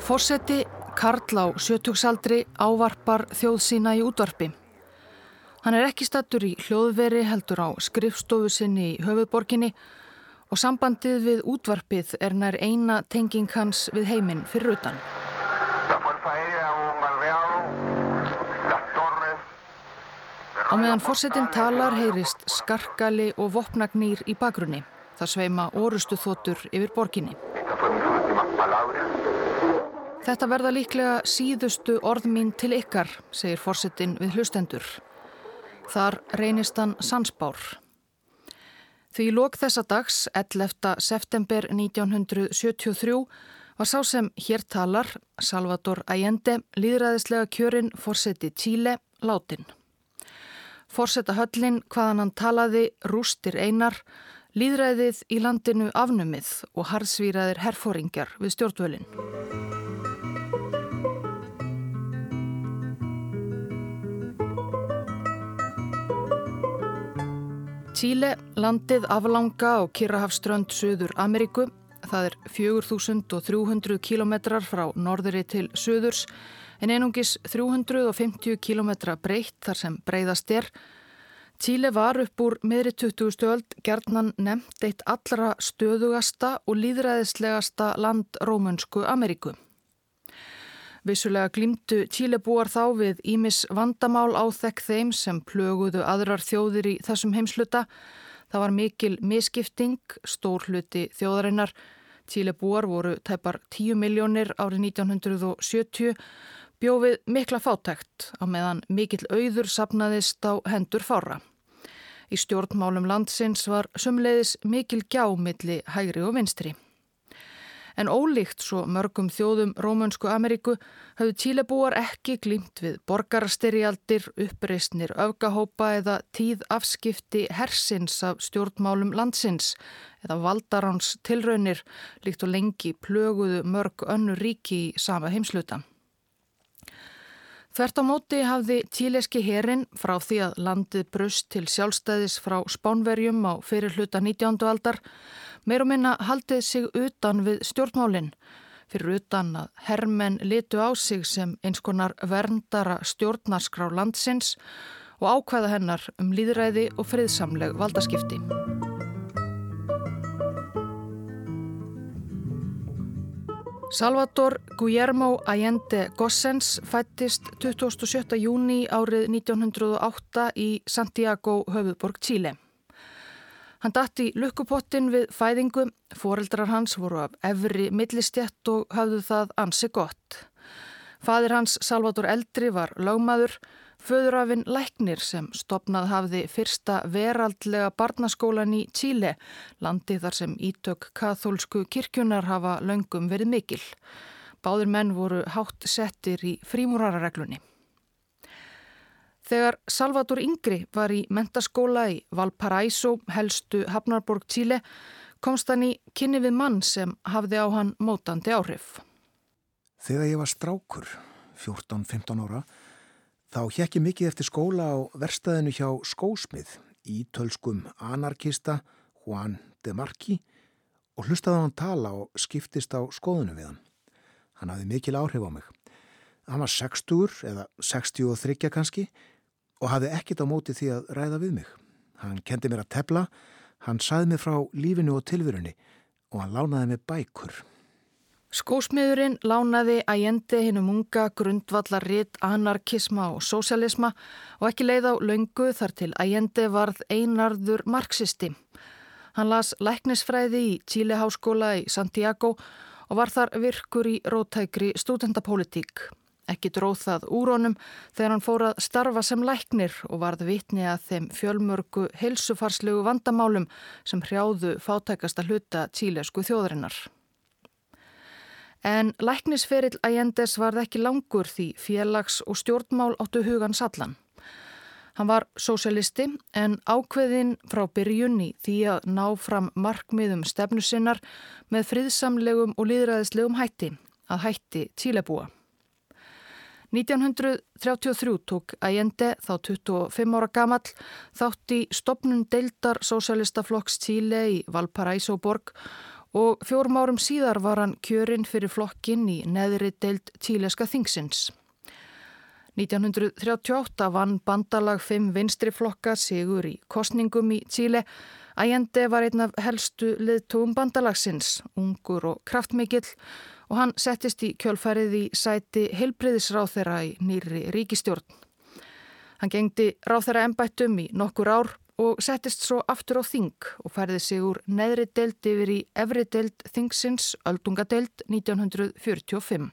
Fórseti Karl á sjötugsaldri ávarpar þjóð sína í útvarpi. Hann er ekki stattur í hljóðveri heldur á skrifstofu sinni í höfuðborginni og sambandið við útvarpið er nær eina tenging hans við heiminn fyrir utan. Á meðan fórsetin talar heyrist skarkali og vopnagnýr í bakgrunni. Það sveima orustu þotur yfir borginni. Þetta verða líklega síðustu orð mín til ykkar, segir fórsetin við hlustendur. Þar reynist hann sansbár. Því lók þessa dags, 11. september 1973, var sá sem hér talar, Salvador Allende, líðræðislega kjörinn fórseti Tíle, látin. Forsetta höllin hvaðan hann talaði rústir einar, líðræðið í landinu afnumið og harðsvíraðir herfóringjar við stjórnvölinn. Tíle, landið aflanga á Kirrahafströnd söður Ameríku, það er 4300 kilometrar frá norðri til söðurs, en einungis 350 km breytt þar sem breyðast er. Tíle var upp úr miðri 20. stöld gerðnan nefnt eitt allra stöðugasta og líðræðislegasta land Rómunsku Ameríku. Vissulega glimtu Tílebúar þá við Ímis vandamál á þekk þeim sem plöguðu aðrar þjóðir í þessum heimsluta. Það var mikil miskipting, stór hluti þjóðarinnar. Tílebúar voru tæpar 10 miljónir árið 1970 bjófið mikla fátækt á meðan mikill auður sapnaðist á hendur fára. Í stjórnmálum landsins var sumleiðis mikil gjámiðli hægri og vinstri. En ólíkt svo mörgum þjóðum Rómönsku Ameríku hafðu tílebúar ekki glýmt við borgarastyrjaldir, uppreysnir, öfgahópa eða tíð afskipti hersins af stjórnmálum landsins eða valdaráns tilraunir líkt og lengi plöguðu mörg önnu ríki í sama heimsluta. Þvert á móti hafði tíleski herin frá því að landið brust til sjálfstæðis frá spánverjum á fyrir hluta 19. aldar meir og minna haldið sig utan við stjórnmálinn fyrir utan að hermenn litu á sig sem eins konar verndara stjórnarskrá landsins og ákvæða hennar um líðræði og friðsamleg valdaskipti. Salvador Guillermo Allende Gossens fættist 27. júni árið 1908 í Santiago, höfuðborg Chile. Hann dætt í lukkupottin við fæðingu, foreldrar hans voru af efri millistjett og hafðu það ansi gott. Fadir hans Salvador Eldri var lágmaður, Föðurafinn Læknir sem stopnað hafði fyrsta veraldlega barnaskólan í Tíle, landi þar sem ítök kathólsku kirkjunar hafa löngum verið mikil. Báður menn voru hátt settir í frímúrarareglunni. Þegar Salvador Yngri var í mentaskóla í Valparaiso, helstu Hafnarborg Tíle, komst hann í kynni við mann sem hafði á hann mótandi áhrif. Þegar ég var strákur, 14-15 ára, Þá hjekki mikið eftir skóla á verstaðinu hjá skósmið í tölskum anarkista Juan de Marqui og hlustaði hann tala og skiptist á skoðunum við hann. Hann hafði mikil áhrif á mig. Hann var 60 eða 63 kannski og hafði ekkit á móti því að ræða við mig. Hann kendi mér að tepla, hann saði mig frá lífinu og tilverunni og hann lánaði mig bækur. Skósmiðurinn lánaði æjendi hinnum unga grundvallar ritt anarkisma og sósialisma og ekki leið á laungu þar til æjendi varð einarður marxisti. Hann las læknisfræði í Chile Háskóla í Santiago og var þar virkur í rótækri studentapólitík. Ekki dróð það úr honum þegar hann fór að starfa sem læknir og varð vitni að þeim fjölmörgu helsufarslegu vandamálum sem hrjáðu fátækasta hluta chilesku þjóðarinnar. En læknisferill Æjendes varð ekki langur því félags- og stjórnmál áttu hugan sallan. Hann var sósialisti en ákveðin frá byrjunni því að ná fram markmiðum stefnu sinnar með friðsamlegum og liðræðislegum hætti, að hætti tílebúa. 1933 tók Æjende, þá 25 ára gamall, þátt í stopnun deildar sósialistaflokks Tíle í Valparaiso borg og fjórum árum síðar var hann kjörinn fyrir flokkin í neðri deild tíleska þingsins. 1938 vann bandalag 5 vinstri flokka sigur í kostningum í Tíle. Ægende var einn af helstu liðtúum bandalagsins, ungur og kraftmikill og hann settist í kjölfærið í sæti heilbriðisráð þeirra í nýri ríkistjórn. Hann gengdi ráð þeirra ennbættum í nokkur ár og settist svo aftur á þing og færði sig úr neðri deild yfir í efri deild þingsins öldungadeild 1945.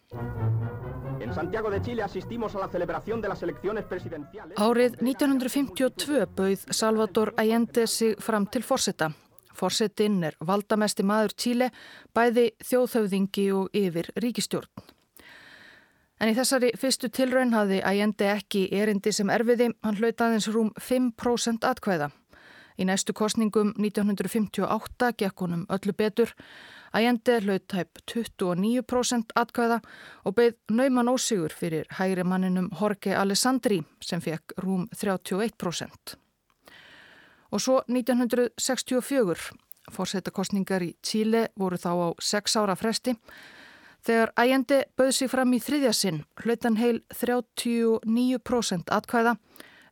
Árið 1952 bauð Salvador Allende sig fram til fórsetta. Fórsettinn er valdamesti maður Tíle, bæði þjóðhauðingi og yfir ríkistjórn. En í þessari fyrstu tilraun hafði Ægjendi ekki erindi sem erfiði, hann hlaut aðeins rúm 5% atkvæða. Í næstu kostningum 1958 gekk honum öllu betur. Ægjendi hlaut tæp 29% atkvæða og beigð nauman ósigur fyrir hægri manninum Jorge Alessandri sem fekk rúm 31%. Og svo 1964, fórsetakostningar í Tíle voru þá á 6 ára fresti, Þegar ægjandi bauð sig fram í þriðja sinn hlutan heil 39% atkvæða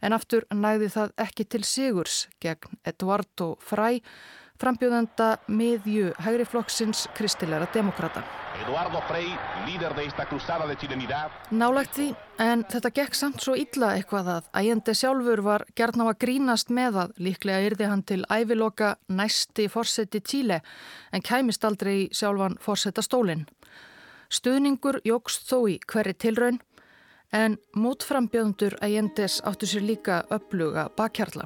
en aftur næði það ekki til sigurs gegn Eduardo Frey, frambjóðanda miðju hægriflokksins kristilegra demokrata. Nálægt því, en þetta gekk samt svo illa eitthvað að ægjandi sjálfur var gert ná að grínast með að líklega yrði hann til æviloka næsti fórseti Tíle en kæmist aldrei sjálfan fórseta stólinn. Stuðningur jógst þó í hverri tilraun en mótframbjöðundur ægendes áttu sér líka uppluga bakkjarla.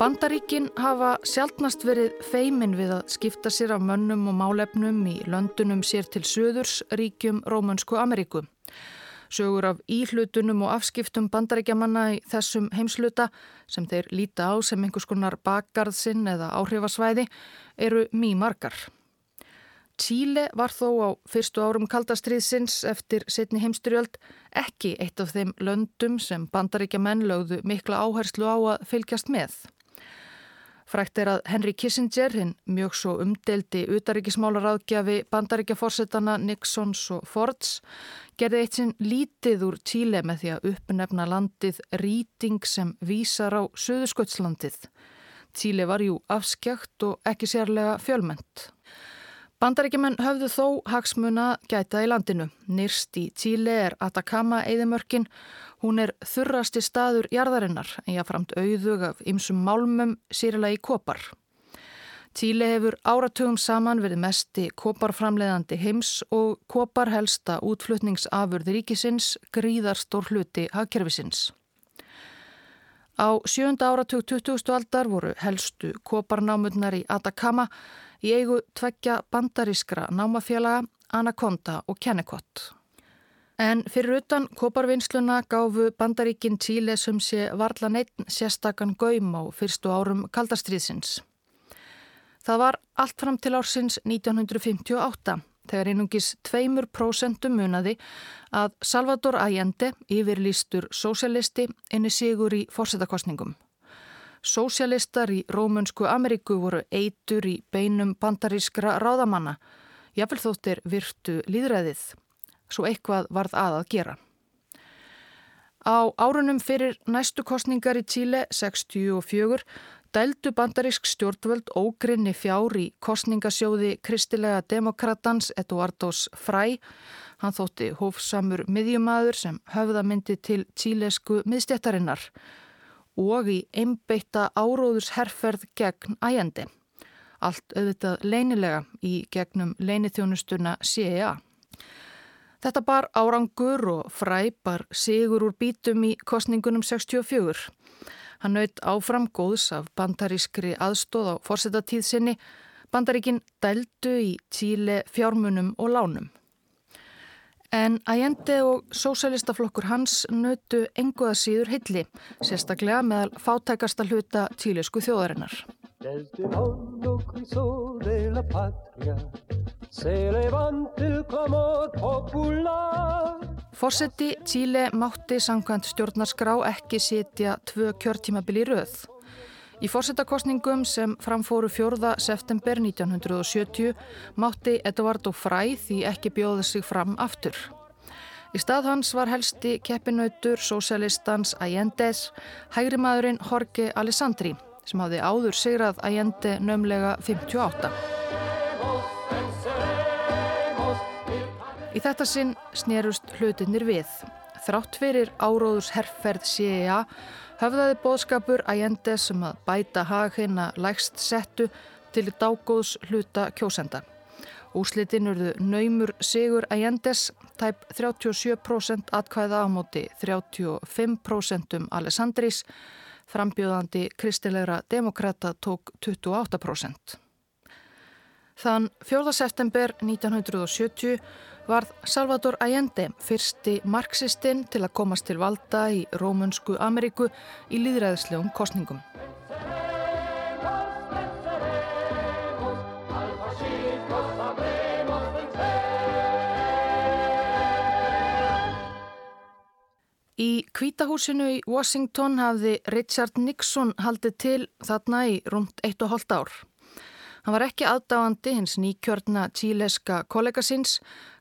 Bandaríkin hafa sjálfnast verið feimin við að skipta sér af mönnum og málefnum í löndunum sér til söðurs ríkjum Rómansku Ameríku. Sögur af íhlutunum og afskiptum bandaríkjamanna í þessum heimsluta sem þeir líta á sem einhvers konar bakarðsinn eða áhrifasvæði eru mjög margar. Tíle var þó á fyrstu árum kaldastriðsins eftir setni heimsturjöld ekki eitt af þeim löndum sem bandaríkjamenn lögðu mikla áherslu á að fylgjast með. Frækt er að Henry Kissinger, hinn mjög svo umdeldi utaríkismálaráðgjafi bandaríkjaforsetana Nixons og Fords, gerði eitt sinn lítið úr Tíle með því að uppnefna landið rýting sem vísar á Suðursköldslandið. Tíle var jú afskjagt og ekki sérlega fjölmönd. Bandaríkjumenn höfðu þó hagsmuna gæta í landinu. Nýrst í Tíle er Atacama eðimörkin. Hún er þurrasti staður jarðarinnar en jáframt auðug af ymsum málmum sýrila í kopar. Tíle hefur áratugum saman verið mesti koparframleðandi heims og kopar helsta útflutningsafurði ríkisins gríðarstór hluti hagkerfisins. Á sjönda áratug 20. aldar voru helstu koparnámurnar í Atacama í eigu tveggja bandarískra námafélaga Anaconda og Kennecott. En fyrir utan koparvinnsluna gáfu bandaríkin Tíle sem sé varla neitt sérstakann gaum á fyrstu árum kaldastriðsins. Það var allt fram til ársins 1958 þegar einungis 2% munaði að Salvador Allende yfirlýstur sósialisti inni sigur í fórsetakostningum. Sósialistar í Rómunsku Ameríku voru eitur í beinum bandarískra ráðamanna. Jáfnvel þóttir virtu líðræðið. Svo eitthvað varð að að gera. Á árunum fyrir næstu kostningar í Tíle 64 dældu bandarísk stjórnvöld ógrinni fjár í kostningasjóði kristilega demokratans Eduardos Frey. Hann þótti hófsamur miðjumadur sem höfðamyndi til tílesku miðstjættarinnar og í einbeitta áróðursherferð gegn æjandi. Allt auðvitað leinilega í gegnum leinithjónustuna CIA. Þetta bar árangur og fræpar sigur úr bítum í kostningunum 64. Hann naut áfram góðs af bandarískri aðstóð á fórsetatíð sinni. Bandaríkin dældu í tíle fjármunum og lánum. En Ægjendi og sósælistaflokkur hans nötu enguða síður hilli, sérstaklega meðal fátækasta hluta tílisku þjóðarinnar. Fossetti Tíle mátti sangkvæmt stjórnarskrá ekki sitja tvö kjörtímabili rauð. Í fórsetakostningum sem framfóru 4. september 1970 mátti Eduardo Frey því ekki bjóða sig fram aftur. Í stað hans var helsti keppinautur sósjalistans Allende's hægri maðurinn Jorge Alessandri sem hafði áður sigrað Allende nömlega 58. Í þetta sinn snerust hlutinir við. Þrátt fyrir áróðurs herrferð CIA höfðaði bóðskapur Allende sem að bæta hagina lægst settu til dágóðs hluta kjósenda. Úslitin urðu naumur Sigur Allendes, tæp 37% atkvæða á móti 35% um Alessandris, frambjöðandi kristilegra demokrata tók 28%. Þann 4. september 1970 varð Salvador Allende fyrsti marxistinn til að komast til valda í Rómunsku Ameríku í líðræðislegum kostningum. Í kvítahúsinu í Washington hafði Richard Nixon haldið til þarna í rúmt 1,5 ár. Hann var ekki aðdáandi hins nýkjörna tíleska kollega síns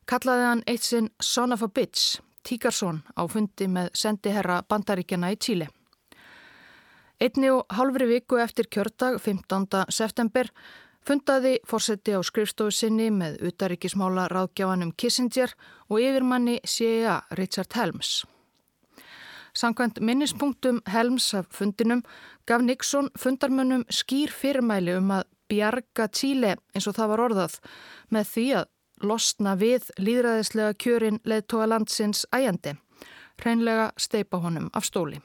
kallaði hann eitt sinn Son of a Bitch, Tíkarsson, á fundi með sendiherra bandaríkjana í Tíli. Einni og halvri viku eftir kjördag, 15. september, fundaði fórseti á skrifstofu sinni með utaríkismála ráðgjáfanum Kissinger og yfirmanni CIA Richard Helms. Sankvæmt minnispunktum Helms af fundinum gaf Nixon fundarmönnum skýr fyrirmæli um að bjarga Tíli eins og það var orðað með því að losna við líðræðislega kjörin leðtóa landsins æjandi, hreinlega steipa honum af stóli.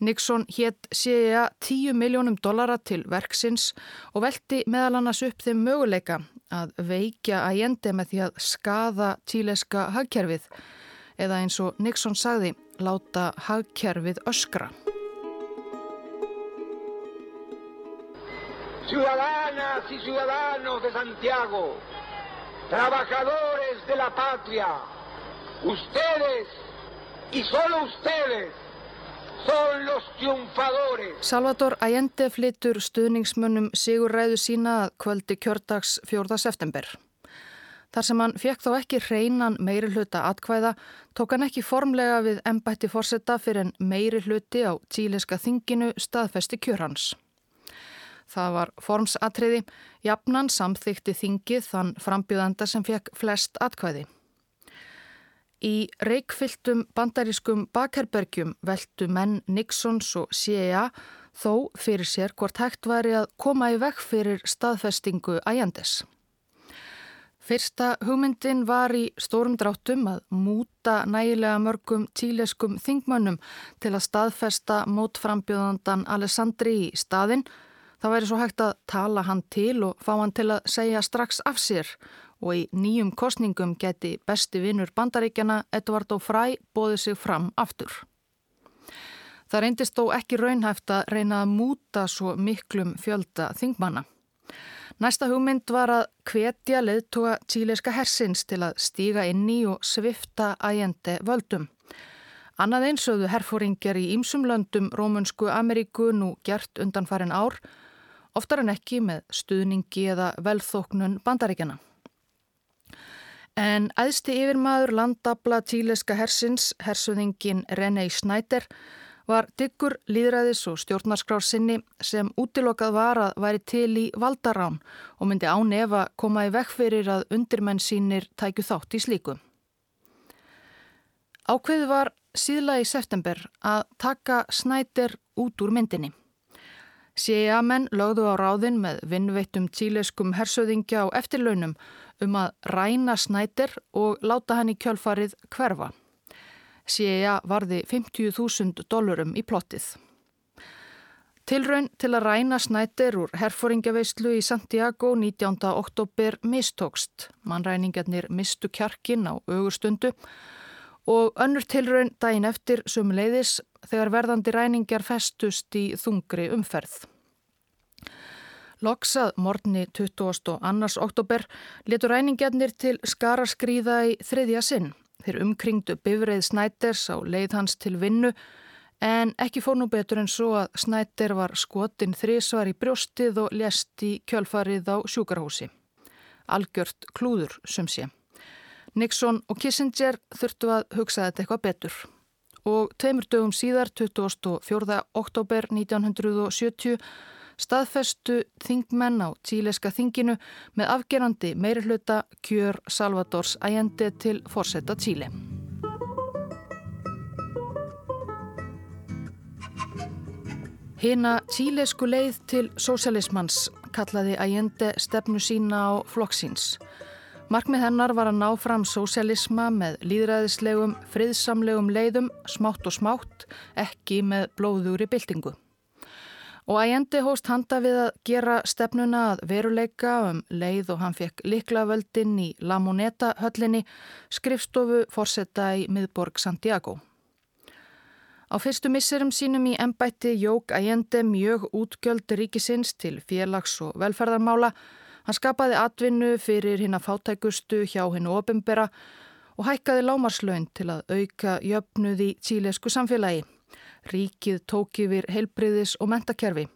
Nixon hétt séja 10 miljónum dollara til verksins og velti meðal annars upp þeim möguleika að veikja æjandi með því að skada tíleska hagkerfið eða eins og Nixon sagði, láta hagkerfið öskra. Ciudadanas y ciudadanos de Santiago trabajadores de la patria, ustedes y solo ustedes. Salvador Allende flyttur stuðningsmönnum Sigur Ræðu sína að kvöldi kjördags 4. september. Þar sem hann fekk þó ekki hreinan meiri hluta atkvæða, tók hann ekki formlega við ennbætti fórsetta fyrir en meiri hluti á tíliska þinginu staðfesti kjörhans. Það var formsatriði, jafnan samþykti þingið þann frambjöðanda sem fekk flest atkvæði. Í reikfylltum bandarískum bakherbergjum veldu menn Nixons og CIA þó fyrir sér hvort hægt væri að koma í vekk fyrir staðfestingu æjandes. Fyrsta hugmyndin var í stórum dráttum að múta nægilega mörgum tíleskum þingmönnum til að staðfesta mótframbjöðandan Alessandri í staðinn Það væri svo hægt að tala hann til og fá hann til að segja strax af sér og í nýjum kostningum geti besti vinnur bandaríkjana Edvard og Fræ bóðið sig fram aftur. Það reyndist þó ekki raunhæft að reyna að múta svo miklum fjölda þingmanna. Næsta hugmynd var að hvetja leðtoga tíleiska hersins til að stíga inn í og svifta æjende völdum. Annað einsögðu herfóringjar í ýmsumlöndum Rómunsku Ameríku nú gert undan farin ár oftar en ekki með stuðningi eða velþóknun bandaríkjana. En æðsti yfirmaður landabla tíleska hersins, hersuðingin René Snæder, var diggur líðræðis og stjórnarskrársinni sem útilokað var að væri til í valdarán og myndi án efa koma í vekk fyrir að undirmenn sínir tæku þátt í slíku. Ákveði var síðla í september að taka Snæder út úr myndinni. CIA-menn lögðu á ráðin með vinnveittum tíleskum hersöðingja á eftirlaunum um að ræna snætir og láta hann í kjölfarið hverfa. CIA varði 50.000 dólarum í plottið. Tilraun til að ræna snætir úr herfóringjaveyslu í Santiago 19. oktober mistókst. Mannræningarnir mistu kjarkin á augustundu og önnur tilraun daginn eftir sumleiðis þegar verðandi ræningar festust í þungri umferð. Loksað morgni 22. oktober letur ræningarnir til skara skrýða í þriðja sinn. Þeir umkringdu bifreið Snæders á leið hans til vinnu en ekki fór nú betur en svo að Snæder var skotin þrísvar í brjóstið og lest í kjölfarið á sjúkarhósi. Algjört klúður sem sé. Nixon og Kissinger þurftu að hugsa þetta eitthvað betur. Og tveimur dögum síðar, 24. oktober 1970, staðfestu þingmenn á tíleska þinginu með afgerandi meirhluta kjör Salvadors Allende til fórsetta Tíli. Hina tílesku leið til sósialismans kallaði Allende stefnu sína á flokksins. Markmið hennar var að ná fram sósialisma með líðræðislegum, friðsamlegum leiðum, smátt og smátt, ekki með blóðugri byltingu. Og ægendi hóst handa við að gera stefnuna að veruleika um leið og hann fekk liklavöldin í La Moneta höllinni skrifstofu fórsetta í miðborg Santiago. Á fyrstu misserum sínum í ennbætti jók ægendi mjög útgjöld ríkisins til félags- og velferðarmála. Hann skapaði atvinnu fyrir hinn að fátækustu hjá hennu opimbera og hækkaði lámarslaun til að auka jöfnuð í tílesku samfélagi. Ríkið tók yfir heilbriðis og mentakerfi.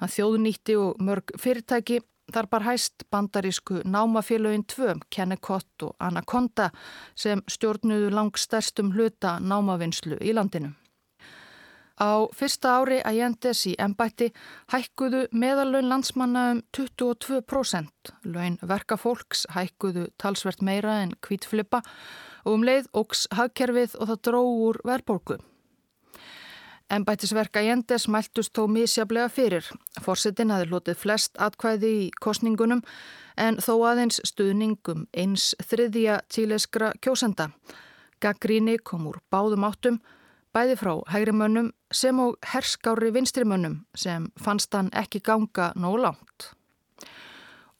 Hann þjóðnýtti og mörg fyrirtæki þar bar hæst bandarísku námafélögin tvö, Kennecott og Anaconda sem stjórnuðu langstærstum hluta námavinnslu í landinu. Á fyrsta ári að Jendes í ennbætti hækkuðu meðalögn landsmanna um 22%. Laun verkafólks hækkuðu talsvert meira en kvítflipa og um leið ógs hagkerfið og það dró úr verðbólgu. Embættisverka Jendes mæltust þó misjablega fyrir. Forsetin hafi lotið flest atkvæði í kostningunum en þó aðeins stuðningum eins þriðja tíleskra kjósenda. Gaggríni kom úr báðum áttum, bæði frá hægrimönnum sem og herskári vinstrimönnum sem fannst hann ekki ganga nóg langt.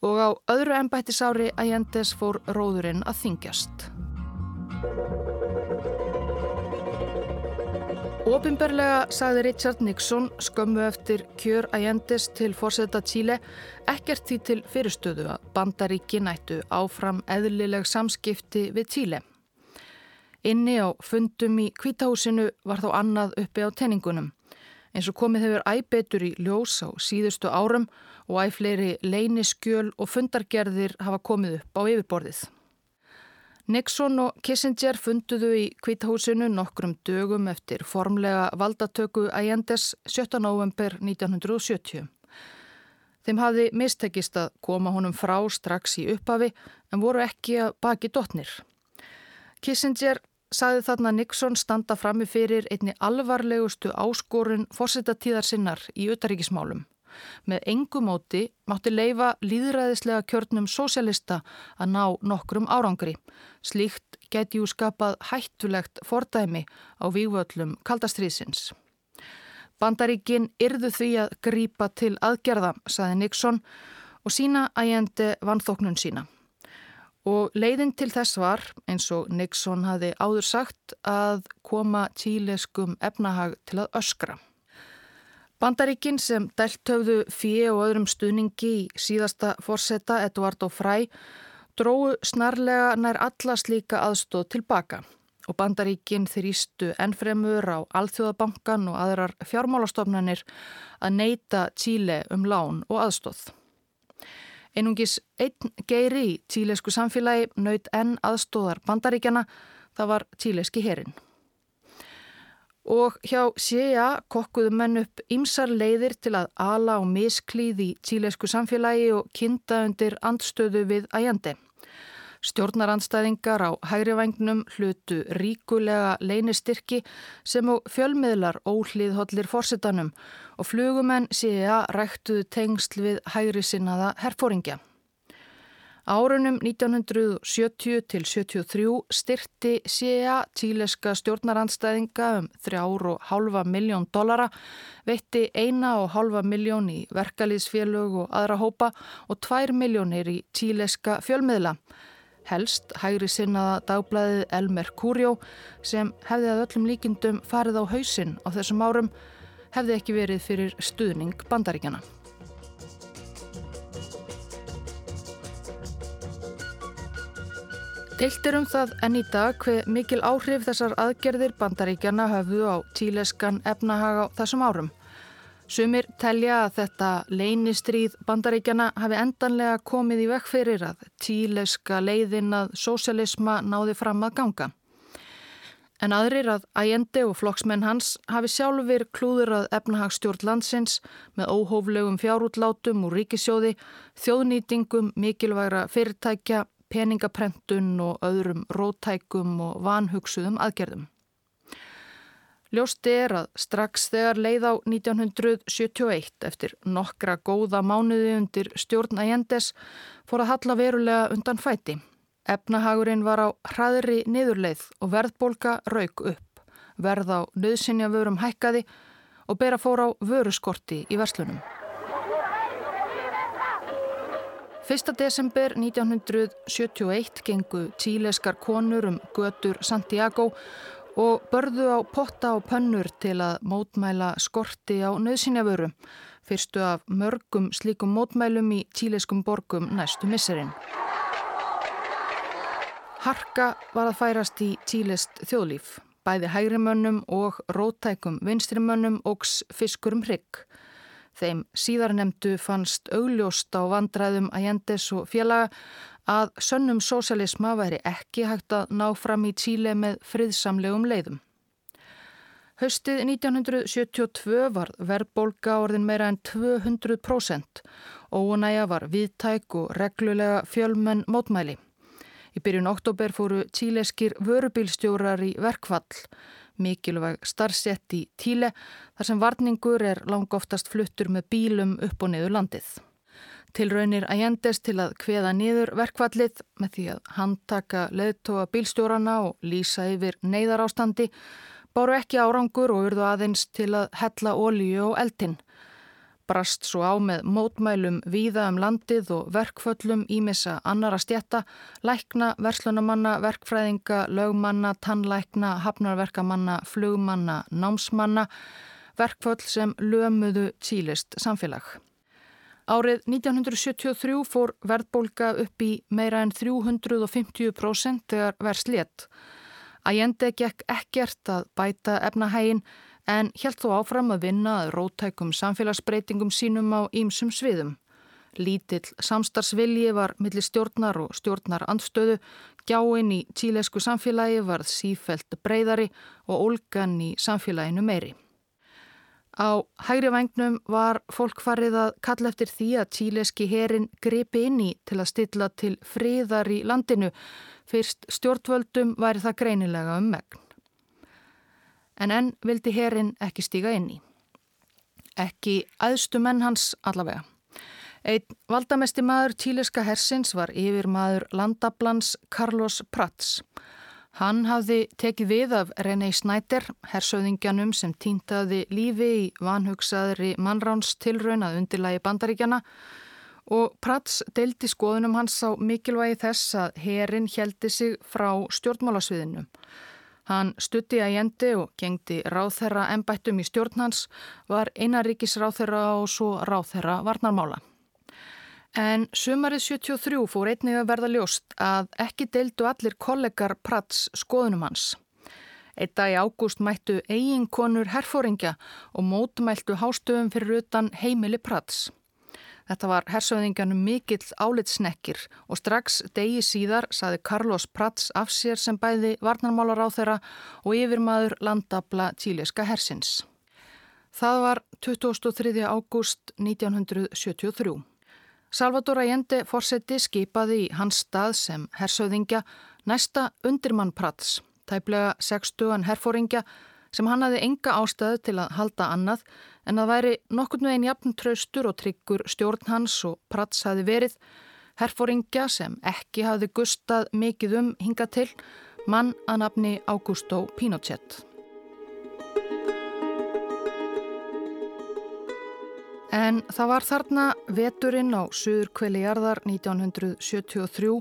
Og á öðru embættisári að Jendes fór róðurinn að þingjast. Óbimberlega sagði Richard Nixon skömmu eftir kjör Allende's til fórseta Tíle ekkert því til fyrirstöðu að bandaríki nættu áfram eðlileg samskipti við Tíle. Inni á fundum í kvítahúsinu var þó annað uppi á tenningunum. Eins og komið hefur æbetur í ljós á síðustu árum og æfleiri leyniskjöl og fundargerðir hafa komið upp á yfirborðið. Nixon og Kissinger funduðu í kvítahúsinu nokkrum dögum eftir formlega valdatöku Allende's 17. november 1970. Þeim hafði mistekist að koma honum frá strax í upphafi en voru ekki að baki dotnir. Kissinger saði þarna Nixon standa frammi fyrir einni alvarlegustu áskorun fórsetatíðar sinnar í utaríkismálum. Með engumóti mátti leifa líðræðislega kjörnum sósjalista að ná nokkrum árangri. Slíkt geti jú skapað hættulegt fordæmi á vývöllum kaldastriðsins. Bandaríkin yrðu því að grípa til aðgerða, saði Nixon og sína ægjandi vannþóknun sína. Og leiðin til þess var, eins og Nixon hafi áður sagt, að koma tíleskum efnahag til að öskra. Bandaríkin sem dælt höfðu fíi og öðrum stuðningi í síðasta fórseta Eduardo Frey dróðu snarlega nær alla slíka aðstóð tilbaka og bandaríkin þrýstu ennfremur á Alþjóðabankan og aðrar fjármálastofnanir að neyta Tíle um lán og aðstóð. Einungis einn geiri í tílesku samfélagi naut enn aðstóðar bandaríkjana, það var tíleski herin og hjá CIA kokkuðu menn upp ymsar leiðir til að ala og misklíð í tílesku samfélagi og kynnta undir andstöðu við æjandi. Stjórnarandstæðingar á hægrivægnum hlutu ríkulega leinistyrki sem og fjölmiðlar óhlýðhollir fórsetanum og flugumenn CIA ræktuðu tengsl við hægri sinnaða herfóringja. Árunum 1970 til 73 styrti CIA tíleska stjórnarandstæðinga um 3,5 miljón dollara, veitti 1,5 miljón í verkalýðsfélög og aðra hópa og 2 miljónir í tíleska fjölmiðla. Helst hægri sinnaða dagblæðið El Mercurio sem hefði að öllum líkindum farið á hausinn á þessum árum hefði ekki verið fyrir stuðning bandaríkjana. Deilt er um það enn í dag hver mikil áhrif þessar aðgerðir bandaríkjana höfðu á tíleskan efnahag á þessum árum. Sumir telja að þetta leynistríð bandaríkjana hafi endanlega komið í vekk fyrir að tíleska leiðin að sósialisma náði fram að ganga. En aðrir að ægendi og flokksmenn hans hafi sjálfur klúður að efnahagstjórn landsins með óhóflegum fjárútlátum úr ríkisjóði, þjóðnýtingum, mikilvægra fyrirtækja, peningaprentun og öðrum rótækum og vanhugsuðum aðgerðum. Ljósti er að strax þegar leið á 1971 eftir nokkra góða mánuði undir stjórn ægendes fór að halla verulega undan fæti. Efnahagurinn var á hraðri niðurleið og verðbólka rauk upp. Verð á nöðsynja vörum hækkaði og bera fór á vöruskorti í verslunum. 1. desember 1971 gengu tíleskar konur um götur Santiago og börðu á potta og pönnur til að mótmæla skorti á nöðsynjavöru, fyrstu af mörgum slíkum mótmælum í tíleskum borgum næstu misserinn. Harka var að færast í tílest þjóðlíf, bæði hægrimönnum og rótækum vinstrimönnum ógs fiskurum hrygg. Þeim síðarnemdu fannst augljóst á vandræðum Ajendes og félaga að sönnum sósialisma væri ekki hægt að ná fram í Tíle með friðsamlegum leiðum. Haustið 1972 var verðbólka orðin meira en 200%. Óunæja var viðtæk og reglulega fjölmenn mótmæli. Í byrjun oktober fóru tíleskir vörubílstjórar í verkvall mikilvæg starfsett í Tíle þar sem varningur er lang oftast fluttur með bílum upp og niður landið. Tilraunir ægjendest til að kveða niður verkvallið með því að handtaka leðtóa bílstjórana og lýsa yfir neyðar ástandi báru ekki árangur og urðu aðeins til að hella ólíu og eldinn brast svo á með mótmælum víða um landið og verkföllum ímissa annara stjætta, lækna, verslunamanna, verkfræðinga, lögmanna, tannlækna, hafnarverkamanna, flugmanna, námsmanna, verkföll sem lömuðu tílist samfélag. Árið 1973 fór verðbólka upp í meira en 350% þegar verðs létt. Ægjendi gekk ekkert að bæta efnahægin en helt þó áfram að vinna að rótækum samfélagsbreytingum sínum á ýmsum sviðum. Lítill samstarfsvilji var millir stjórnar og stjórnar andstöðu, gjáinn í tílesku samfélagi varð sífelt breyðari og ólgan í samfélaginu meiri. Á hægri vagnum var fólk farið að kalla eftir því að tíleski herin gripi inn í til að stilla til friðar í landinu, fyrst stjórnvöldum væri það greinilega um megn en enn vildi herin ekki stíga inn í. Ekki aðstu menn hans allavega. Einn valdamesti maður tíliska hersins var yfir maður landablans Carlos Prats. Hann hafði tekið við af René Snæder, hersauðingjanum sem týntaði lífi í vanhugsaðri mannráns tilraun að undirlægi bandaríkjana og Prats deildi skoðunum hans á mikilvægi þess að herin heldi sig frá stjórnmálasviðinu. Hann stutti að jendi og gengdi ráþherra ennbættum í stjórnhans, var einaríkis ráþherra og svo ráþherra varnarmála. En sumarið 73 fór einnig að verða ljóst að ekki deildu allir kollegar Prats skoðunum hans. Eitt dag í ágúst mættu eiginkonur herfóringja og mótumæltu hástöfum fyrir utan heimili Prats. Þetta var hersöðinganum mikill álitsnekkir og strax degi síðar saði Carlos Prats af sér sem bæði varnarmálar á þeirra og yfirmaður landabla tíleska hersins. Það var 23. ágúst 1973. Salvador Allende fórseti skipaði í hans stað sem hersöðingja næsta undirmann Prats, tæplega 60 herfóringja sem hann hafi enga ástæðu til að halda annað en að væri nokkurnu einn jafn traustur og tryggur stjórn hans og Prats hafi verið, herfóringja sem ekki hafi gustað mikið um hinga til, mann að nafni Augusto Pinochet. En það var þarna veturinn á Suður kveli jarðar 1973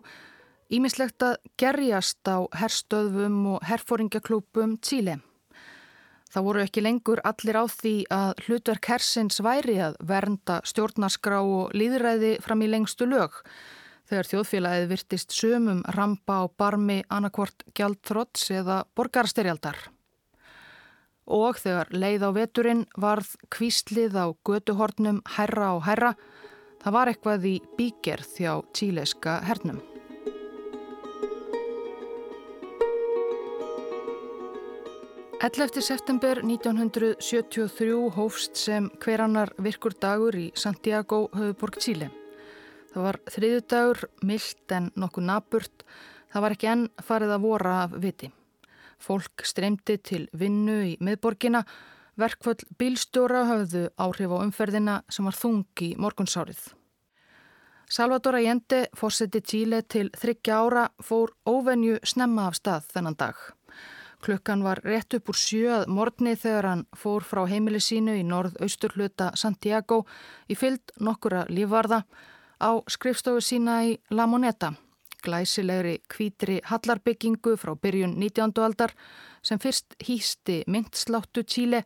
ímislegt að gerjast á herstöðvum og herfóringjaklúpum Tíle. Það voru ekki lengur allir á því að hlutverk hersins væri að vernda stjórnarskrá og líðræði fram í lengstu lög. þegar þjóðfélagið virtist sömum rampa á barmi annarkvort gjaldþrótts eða borgarstyrjaldar. Og þegar leið á veturinn varð kvíslið á götuhornum herra og herra, það var eitthvað í bígerð þjá tíleiska hernum. 11. september 1973 hófst sem hverannar virkur dagur í Santiago, höfuborg Chile. Það var þriðu dagur, myllt en nokkuð naburt. Það var ekki enn farið að vora af viti. Fólk streymdi til vinnu í miðborgina. Verkvöld bílstjóra hafðu áhrif á umferðina sem var þungi morgunsárið. Salvador Allende, fórseti Chile til þryggja ára, fór óvenju snemma af stað þennan dag. Klukkan var rétt upp úr sjöð morgni þegar hann fór frá heimili sínu í norð-austurluta Santiago í fyllt nokkura lífvarða á skrifstofu sína í La Moneta, glæsilegri kvítri hallarbyggingu frá byrjun 19. aldar sem fyrst hýsti myndsláttu Tíle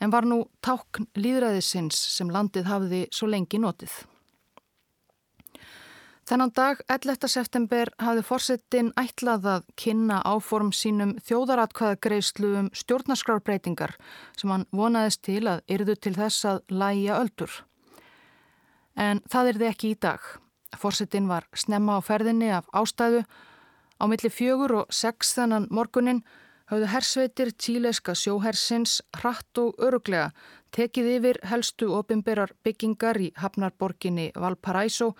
en var nú tákn líðræðisins sem landið hafði svo lengi notið. Þennan dag, 11. september, hafði fórsetin ætlað að kynna áform sínum þjóðaratkvæðagreyslu um stjórnarskrárbreytingar sem hann vonaðist til að yrðu til þess að læja öldur. En það þið ekki í dag. Fórsetin var snemma á ferðinni af ástæðu. Á milli fjögur og sex þennan morgunin hafðu hersveitir tíleska sjóhersins hratt og öruglega tekið yfir helstu opimberar byggingar í Hafnarborginni Valparaiso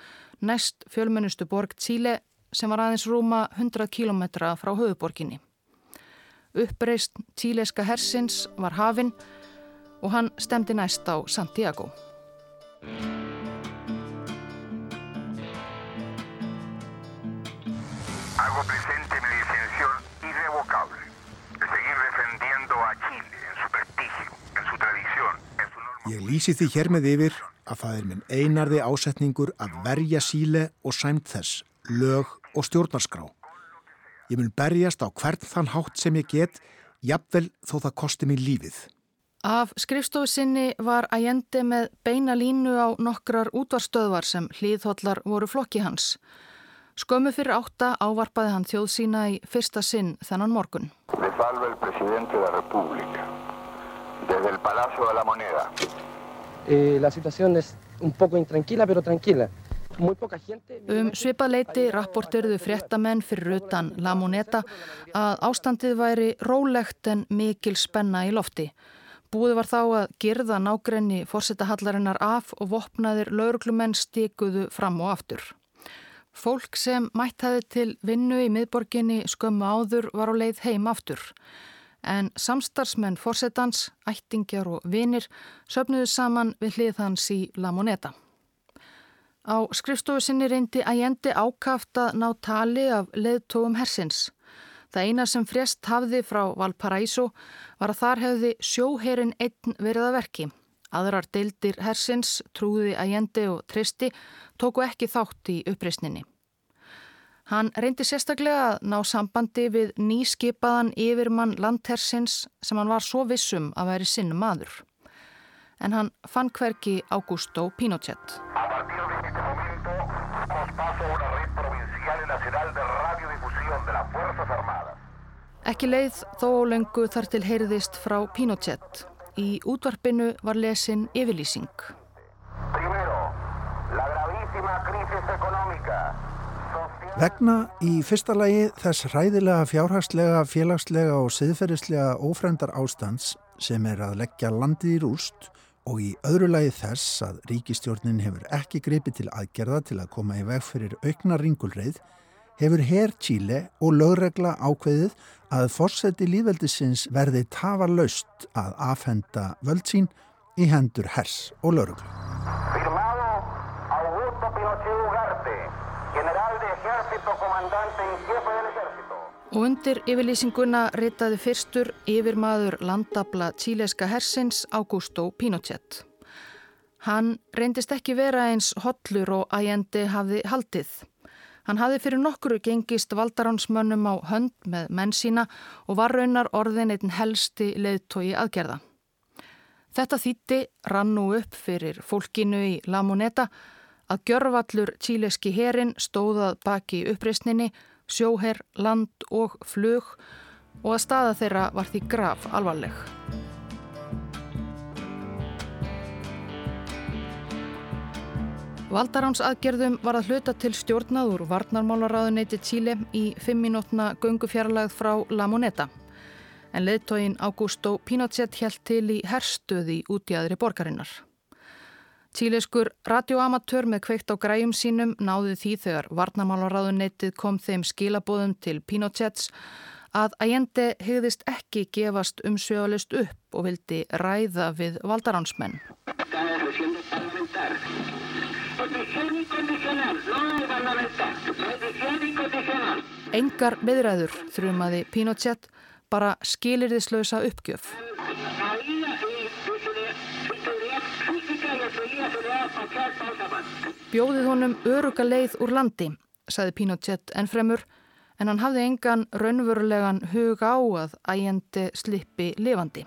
næst fjölmennustu borg Tíle sem var aðeins rúma 100 km frá höfuborginni. Uppreist tíleska hersins var hafinn og hann stemdi næst á Santiago. Hago presente mi dissensión irrevocable de seguir defendiendo a Chile en su prestigio, en su tradición, en su norma... Ég lýsi því hér með yfir að það er minn einarði ásetningur að verja síle og sæmt þess, lög og stjórnarskrá. Ég mun berjast á hvern þann hátt sem ég get, jafnvel þó það kosti mér lífið. Af skrifstofu sinni var Allende með beina línu á nokkrar útvarstöðvar sem hlýðhóllar voru flokki hans. Skömmu fyrir átta ávarpaði hann þjóð sína í fyrsta sinn þennan morgun. Le salve el presidente de la república, desde el Palacio de la Moneda. Eh, la situación es un poco intranquila, pero tranquila. Um svipað leiti rapporterðu fréttamenn fyrir utan La Moneta að ástandið væri rólegt en mikil spenna í lofti. Búið var þá að gerða nágrenni fórsetahallarinnar af og vopnaðir lauruglumenn stikuðu fram og aftur. Fólk sem mættaði til vinnu í miðborginni skömmu áður var á leið heim aftur en samstarfsmenn fórsetans, ættingjar og vinir söpnuðu saman við hlið hans í La Moneta. Á skrifstofu sinni reyndi ægjendi ákaft að ná tali af leðtóum hersins. Það eina sem frést hafði frá Valparaiso var að þar hefði sjóherin einn verið að verki. Aðrar deildir hersins, trúði ægjendi og tristi, tóku ekki þátt í uppreysninni. Hann reyndi sérstaklega að ná sambandi við nýskipaðan yfirmann landhersins sem hann var svo vissum að veri sinn maður. En hann fann hverki Augusto Pinochet. Ekki leið þó lengu þar til heyrðist frá Pinochet. Í útvarpinu var lesin yfirlýsing. Primero, la gravísima crisis económica Vegna í fyrsta lagi þess hræðilega fjárhagslega, félagslega og siðferðislega ófrendar ástands sem er að leggja landið í rúst og í öðru lagi þess að ríkistjórnin hefur ekki greipið til aðgerða til að koma í veg fyrir aukna ringulreið hefur herr Tíle og lögregla ákveðið að fórseti líðveldisins verði tafarlaust að afhenda völd sín í hendur hers og lögregla. Og undir yfirlýsinguna ritaði fyrstur yfirmaður landabla tíleska hersins Augusto Pinochet. Hann reyndist ekki vera eins hotlur og ægjendi hafði haldið. Hann hafði fyrir nokkru gengist valdaránsmönnum á hönd með menn sína og var raunar orðin einn helsti leðtogi aðgerða. Þetta þýtti rann nú upp fyrir fólkinu í La Moneta að gjörvallur tíleski herin stóðað baki uppreysninni, sjóher, land og flug og að staða þeirra var því graf alvarleg. Valdaránsaðgerðum var að hluta til stjórnað úr varnarmálaráðuneyti Tíle í fimminótna göngufjarlagð frá La Moneta. En leðtógin Augusto Pinochet held til í herrstöði út í aðri borgarinnar. Tíleskur radioamatör með kveikt á græjum sínum náði því þegar varnarmálaráðuneytið kom þeim skilabóðum til Pinochets að Allende hegðist ekki gefast umsjöðalist upp og vildi ræða við valdaránsmenn. Engar viðræður þrjumaði Pinochet bara skilirðislausa uppgjöf. Bjóðið honum öruga leið úr landi, saði Pinochet ennfremur, en hann hafði engan raunverulegan hug á að ægjandi slippi lifandi.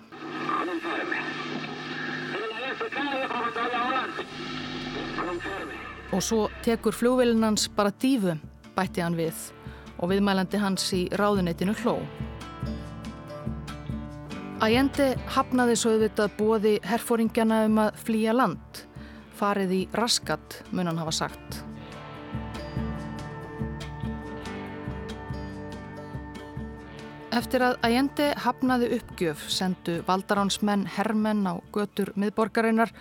Og svo tekur fljóvelinans bara dífu, bætti hann við og viðmælandi hans í ráðuneytinu hló. Ægjendi hafnaði svo auðvitað bóði herfóringjana um að flýja land, farið í raskat, mun hann hafa sagt. Eftir að Ægjendi hafnaði uppgjöf sendu valdaránsmenn herrmenn á götur miðborgarinnar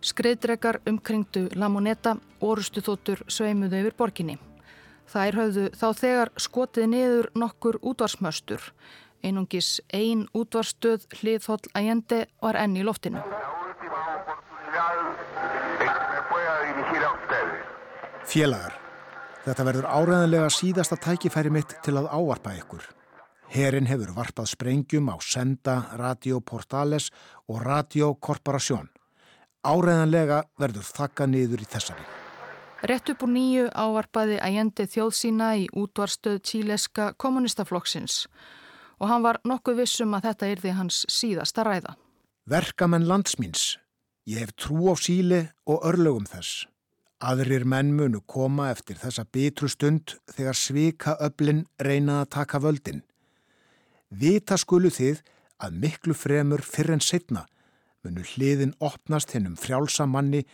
Skriðdrekar umkringdu Lamoneta, orustu þóttur sveimuðu yfir borginni. Þær höfðu þá þegar skotið niður nokkur útvarsmöstur. Einungis ein útvarstöð hliðhóll ægende var enn í loftinu. Félagar, þetta verður áræðanlega síðasta tækifæri mitt til að ávarpa ykkur. Herin hefur varpað sprengjum á Senda, Radio Portales og Radio Corporation. Áræðanlega verður þakka niður í þessari. Rett upp úr nýju ávarpaði ægjendi þjóðsína í útvarstöð tíleska kommunistaflokksins og hann var nokkuð vissum að þetta yrði hans síðasta ræða. Verkamenn landsmýns. Ég hef trú á síli og örlögum þess. Aðrir menn munu koma eftir þessa bitru stund þegar svika öflin reynað að taka völdin. Vita skulu þið að miklu fremur fyrir en setna munu hliðin opnast hennum frjálsa manni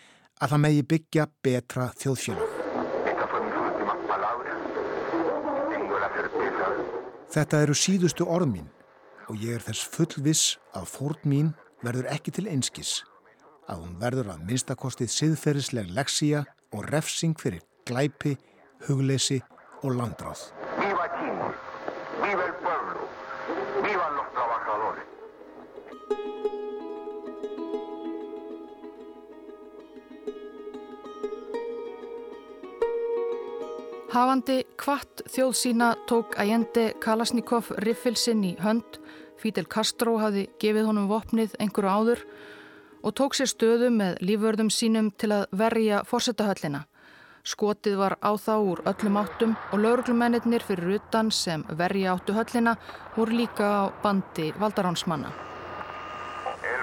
að það megi byggja betra þjóðfélag. Þetta eru síðustu orð mín og ég er þess fullviss að fórn mín verður ekki til einskis, að hún verður að minnstakostið siðferðisleg leksíja og refsing fyrir glæpi, hugleysi og landráð. Viva Chile! Viva el pueblo! Viva los trabajadores! Hafandi kvart þjóð sína tók Allende Kalasnikov riffilsinn í hönd, Fidel Castro hafi gefið honum vopnið einhverju áður og tók sér stöðu með lífvörðum sínum til að verja fórsetahöllina. Skotið var á þá úr öllum áttum og lauruglumennir fyrir utan sem verja áttu höllina voru líka á bandi valdaránsmanna. De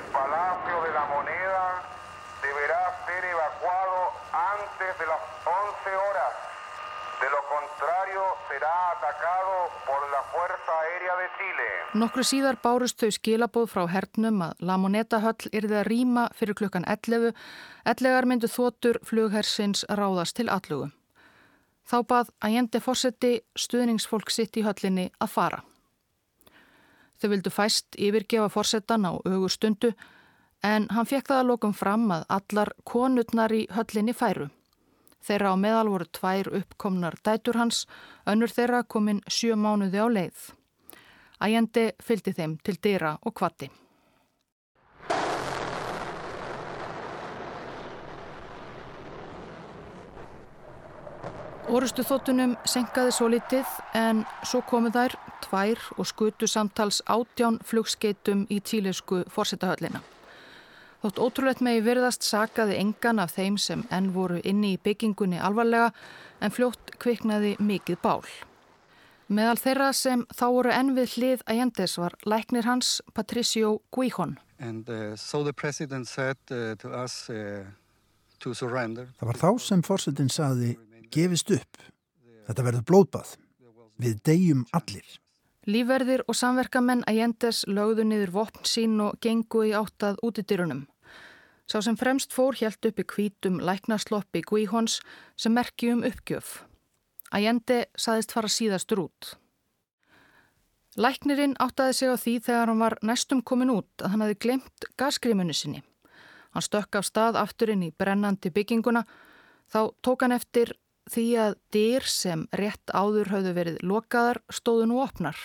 de las 11 horas. De lo contrario será atacado por la Fuerza Aérea de Chile. Nokkru síðar bárust þau skilabóð frá hernum að La Moneta höll yrði að rýma fyrir klukkan 11. Ellegar myndu þotur flughersins ráðast til allugu. Þá bað Allende fórseti stuðningsfólk sitt í höllinni að fara. Þau vildu fæst yfirgefa fórsetan á augur stundu en hann fekk það að lokum fram að allar konutnar í höllinni færu. Þeirra á meðal voru tvær uppkomnar dætur hans, önnur þeirra kominn sjö mánuði á leið. Æjandi fylgdi þeim til dyra og kvatti. Orustu þóttunum senkaði svo litið en svo komu þær tvær og skutu samtals átján flugskeitum í tílesku fórsetahöllina. Þótt ótrúlegt megi virðast sakaði engan af þeim sem enn voru inni í byggingunni alvarlega en fljótt kviknaði mikið bál. Meðal þeirra sem þá voru enn við hlið Ayendes var læknir hans Patricio Guijón. And uh, so the president said uh, to us uh, Það var þá sem fórsetin saði gefist upp. Þetta verður blóðbað. Við deyjum allir. Lífverðir og samverkamenn Ayendes lögðu niður vopn sín og gengu í áttað útidyrunum. Sá sem fremst fór helt upp í kvítum læknasloppi Guíhons sem merki um uppgjöf. Allende saðist fara síðastur út. Læknirinn áttaði sig á því þegar hann var næstum komin út að hann hafi glemt gasgrímunni sinni. Hann stökk af stað afturinn í brennandi bygginguna þá tók hann eftir því að dyr sem rétt áður hafðu verið lokaðar stóðu nú opnar.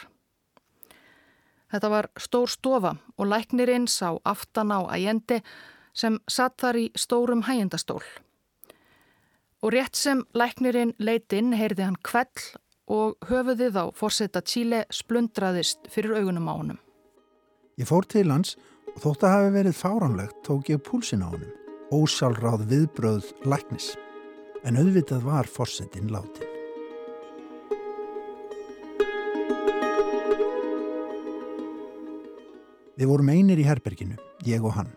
Þetta var stór stofa og læknirinn sá aftan á æjendi sem satt þar í stórum hægjendastól. Og rétt sem læknirinn leitinn heyrði hann kvell og höfuðið á fórseta Tíle splundraðist fyrir augunum á honum. Ég fór til hans og þótt að hafi verið fáránlegt tók ég púlsin á honum, ósálráð viðbröð læknis, en auðvitað var fórsetin látin. Við vorum einir í herberginu, ég og hann.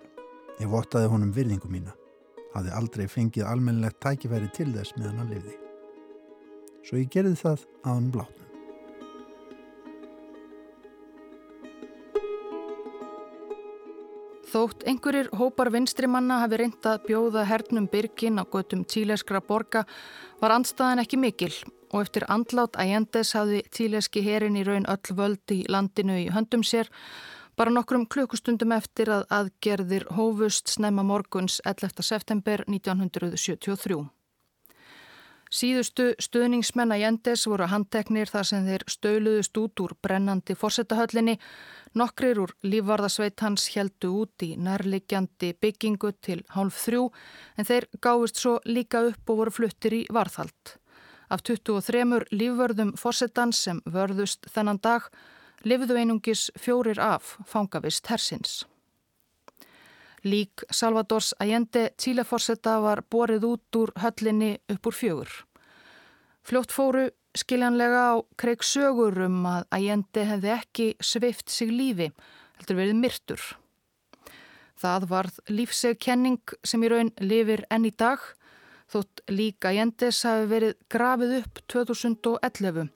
Ég vottaði honum virðingu mína. Hafði aldrei fengið almennilegt tækifæri til þess meðan hann lifði svo ég gerði það að hann blátnum. Þótt einhverjir hópar vinstrimanna hafi reyndað bjóða hernum byrgin á göttum tíleskra borga var andstaðan ekki mikil og eftir andlát æjendes hafði tíleski herin í raun öll völd í landinu í höndum sér bara nokkrum klukkustundum eftir að aðgerðir hófust snemma morguns 11. september 1973. Síðustu stuðningsmenn að Jendes voru handteknir þar sem þeir stöluðust út úr brennandi fórsetahöllinni. Nokkrir úr lífvarðasveit hans heldu út í nærliggjandi byggingu til hálf þrjú en þeir gáist svo líka upp og voru fluttir í varðhald. Af 23 lífvörðum fórsetans sem vörðust þennan dag lifiðu einungis fjórir af fangavist hersins. Lík Salvadors Allende Tíleforsetta var borið út úr höllinni upp úr fjögur. Fljótt fóru skiljanlega á kreik sögur um að Allende hefði ekki sveift sig lífi, heldur verið myrtur. Það varð lífsegkenning sem í raun lifir enn í dag, þótt lík Allendes hafi verið grafið upp 2011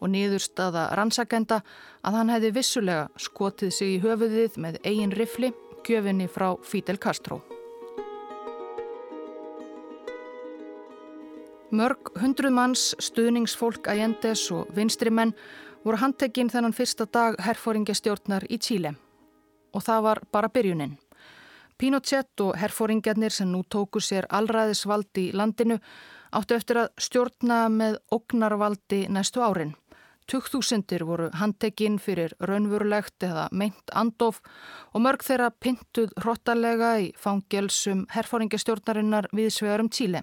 og niðurstaða rannsakenda að hann hefði vissulega skotið sig í höfuðið með eigin rifli gjöfinni frá Fidel Castro. Mörg hundruð manns, stuðningsfólk Ayendes og vinstrimenn voru handtekinn þennan fyrsta dag herfóringastjórnar í Tíle. Og það var bara byrjunin. Pinochet og herfóringarnir sem nú tóku sér allræðisvaldi í landinu áttu eftir að stjórna með ógnarvaldi næstu árin. Tugþúsindir voru handtekinn fyrir raunvurulegt eða meint andof og mörg þeirra pintuð hróttalega í fangelsum herfóringastjórnarinnar við svegarum Tíle.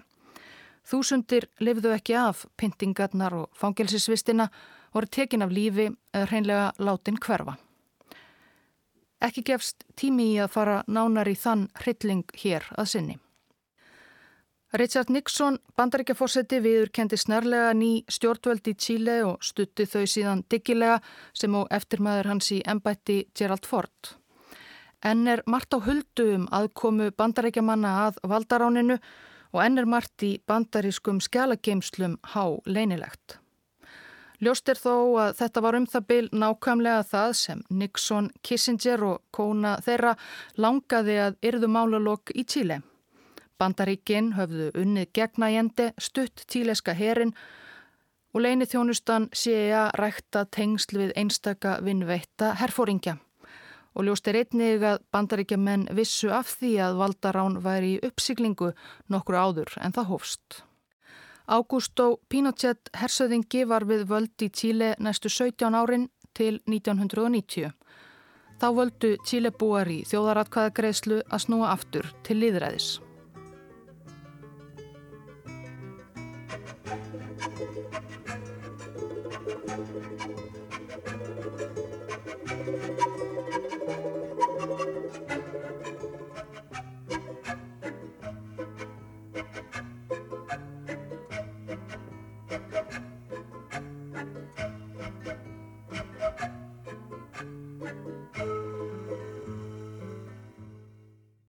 Þúsundir lifðu ekki af pintingarnar og fangelsisvistina voru tekin af lífi eða hreinlega látin hverfa. Ekki gefst tími í að fara nánar í þann hrylling hér að sinni. Richard Nixon, bandaríkjafósetti, viður kendi snarlega ný stjórnvöld í Chile og stutti þau síðan diggilega sem og eftirmaður hans í ennbætti Gerald Ford. Enn er margt á huldu um aðkomu bandaríkjamanna að valdaráninu og enn er margt í bandarískum skjalageimslum há leinilegt. Ljóst er þó að þetta var um það byl nákvæmlega það sem Nixon, Kissinger og kona þeirra langaði að yrðu málalokk í Chile. Bandaríkin höfðu unnið gegnægjandi stutt tíleska herin og leini þjónustan séja rækta tengsl við einstaka vinnveitta herfóringja. Og ljóst er einnig að bandaríkjamenn vissu af því að Valdarán væri í uppsiglingu nokkru áður en það hófst. Augusto Pinochet hersöðingi var við völd í Tíle næstu 17 árin til 1990. Þá völdu Tíle búar í þjóðaratkvæðagreislu að snúa aftur til liðræðis. Thank you.